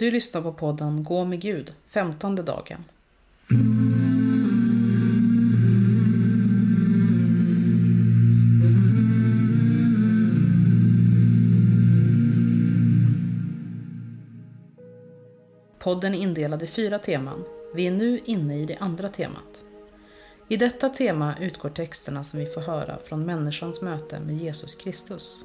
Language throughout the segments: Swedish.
Du lyssnar på podden Gå med Gud, femtonde dagen. Podden är indelad i fyra teman. Vi är nu inne i det andra temat. I detta tema utgår texterna som vi får höra från människans möte med Jesus Kristus.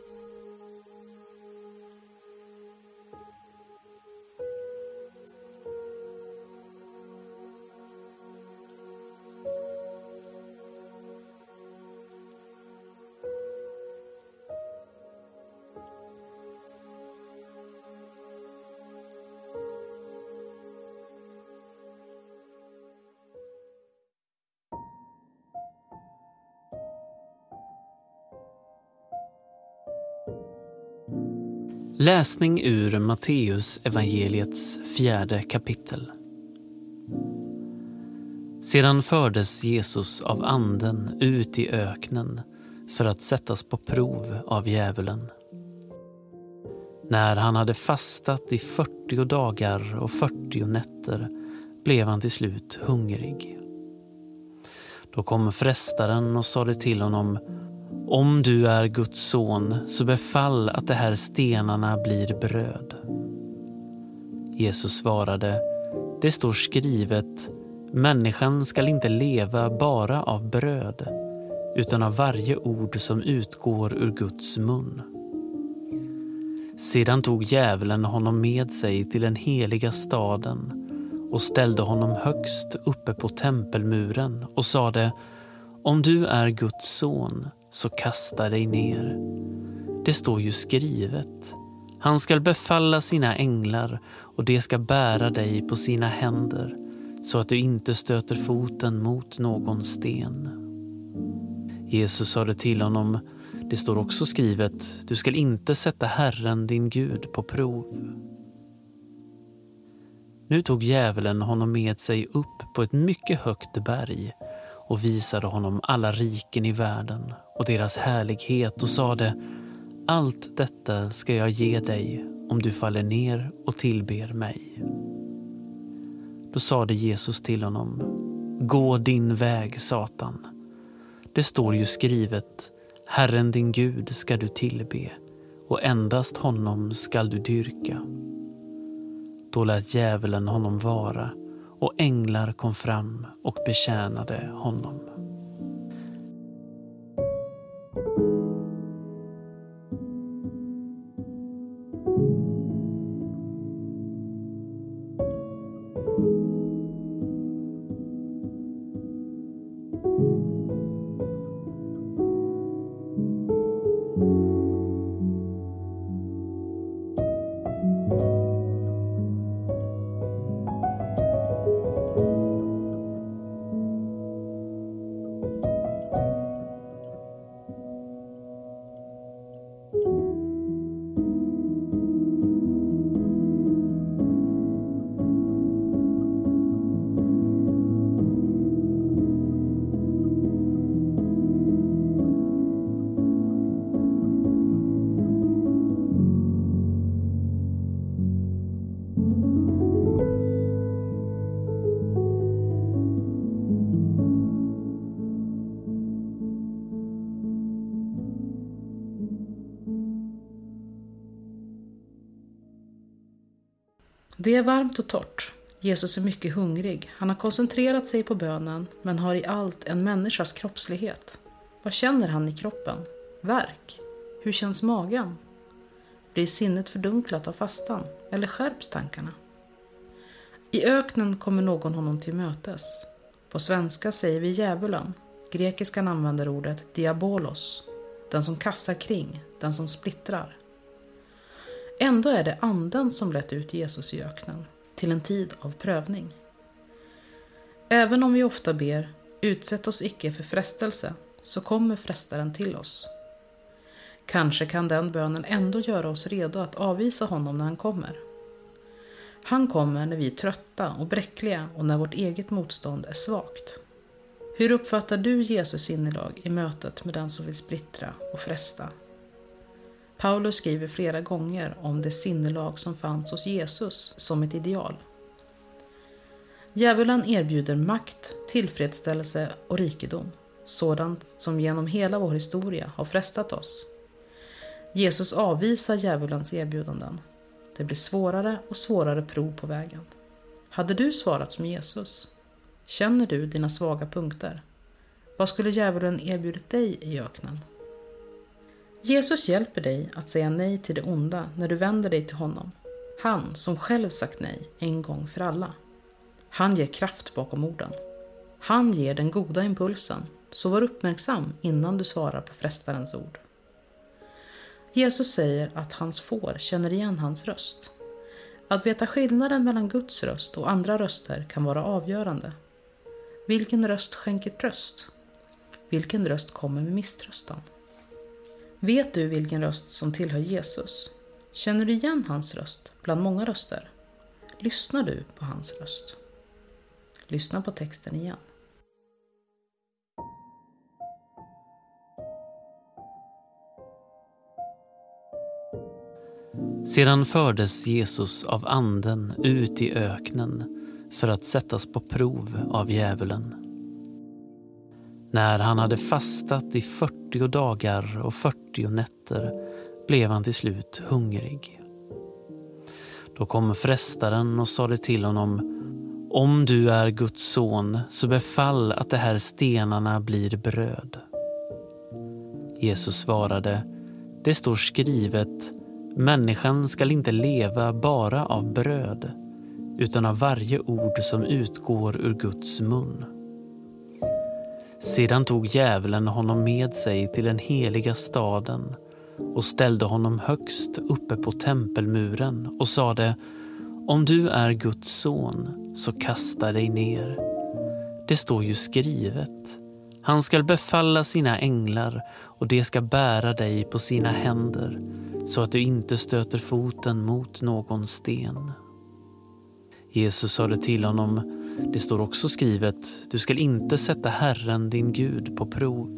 Läsning ur Matteus evangeliets fjärde kapitel. Sedan fördes Jesus av anden ut i öknen för att sättas på prov av djävulen. När han hade fastat i 40 dagar och 40 nätter blev han till slut hungrig. Då kom frestaren och sade till honom om du är Guds son, så befall att de här stenarna blir bröd. Jesus svarade, det står skrivet, människan skall inte leva bara av bröd, utan av varje ord som utgår ur Guds mun. Sedan tog djävulen honom med sig till den heliga staden och ställde honom högst uppe på tempelmuren och sade, om du är Guds son, så kasta dig ner. Det står ju skrivet. Han skall befalla sina änglar och de ska bära dig på sina händer så att du inte stöter foten mot någon sten. Jesus sade till honom, det står också skrivet, du skall inte sätta Herren din Gud på prov. Nu tog djävulen honom med sig upp på ett mycket högt berg och visade honom alla riken i världen och deras härlighet och sade Allt detta ska jag ge dig om du faller ner och tillber mig. Då sade Jesus till honom Gå din väg, Satan. Det står ju skrivet Herren din Gud ska du tillbe och endast honom skall du dyrka. Då lät djävulen honom vara och änglar kom fram och betjänade honom. Det är varmt och torrt. Jesus är mycket hungrig. Han har koncentrerat sig på bönen, men har i allt en människas kroppslighet. Vad känner han i kroppen? Värk? Hur känns magen? Blir sinnet fördunklat av fastan, eller skärps tankarna? I öknen kommer någon honom till mötes. På svenska säger vi djävulen. Grekiskan använder ordet diabolos, den som kastar kring, den som splittrar. Ändå är det anden som lett ut Jesus i öknen, till en tid av prövning. Även om vi ofta ber Utsätt oss icke för frestelse, så kommer frestaren till oss. Kanske kan den bönen ändå göra oss redo att avvisa honom när han kommer. Han kommer när vi är trötta och bräckliga och när vårt eget motstånd är svagt. Hur uppfattar du Jesus sinnelag i mötet med den som vill splittra och fresta? Paulus skriver flera gånger om det sinnelag som fanns hos Jesus som ett ideal. Djävulen erbjuder makt, tillfredsställelse och rikedom, sådant som genom hela vår historia har frestat oss. Jesus avvisar djävulens erbjudanden. Det blir svårare och svårare prov på vägen. Hade du svarat som Jesus? Känner du dina svaga punkter? Vad skulle djävulen erbjudit dig i öknen? Jesus hjälper dig att säga nej till det onda när du vänder dig till honom. Han som själv sagt nej en gång för alla. Han ger kraft bakom orden. Han ger den goda impulsen, så var uppmärksam innan du svarar på frestarens ord. Jesus säger att hans får känner igen hans röst. Att veta skillnaden mellan Guds röst och andra röster kan vara avgörande. Vilken röst skänker tröst? Vilken röst kommer med misströstan? Vet du vilken röst som tillhör Jesus? Känner du igen hans röst bland många röster? Lyssnar du på hans röst? Lyssna på texten igen. Sedan fördes Jesus av anden ut i öknen för att sättas på prov av djävulen. När han hade fastat i 40 dagar och 40 nätter blev han till slut hungrig. Då kom frestaren och sade till honom om du är Guds son, så befall att de här stenarna blir bröd. Jesus svarade, det står skrivet, människan skall inte leva bara av bröd, utan av varje ord som utgår ur Guds mun. Sedan tog djävulen honom med sig till den heliga staden och ställde honom högst uppe på tempelmuren och sade, om du är Guds son, så kasta dig ner. Det står ju skrivet. Han skall befalla sina änglar och de ska bära dig på sina händer så att du inte stöter foten mot någon sten. Jesus sade till honom, det står också skrivet, du skall inte sätta Herren din Gud på prov.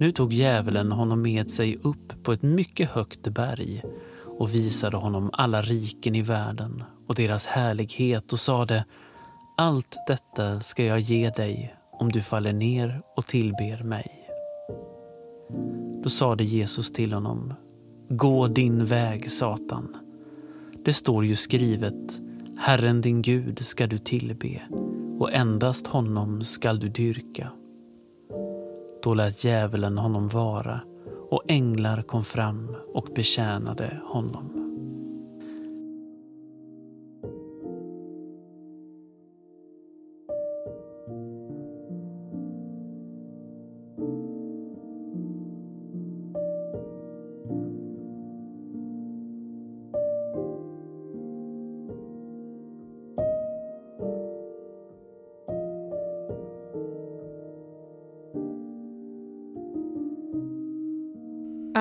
Nu tog djävulen honom med sig upp på ett mycket högt berg och visade honom alla riken i världen och deras härlighet och sade Allt detta ska jag ge dig om du faller ner och tillber mig. Då sade Jesus till honom Gå din väg, Satan. Det står ju skrivet Herren din Gud ska du tillbe och endast honom skall du dyrka. Då lät djävulen honom vara och änglar kom fram och betjänade honom.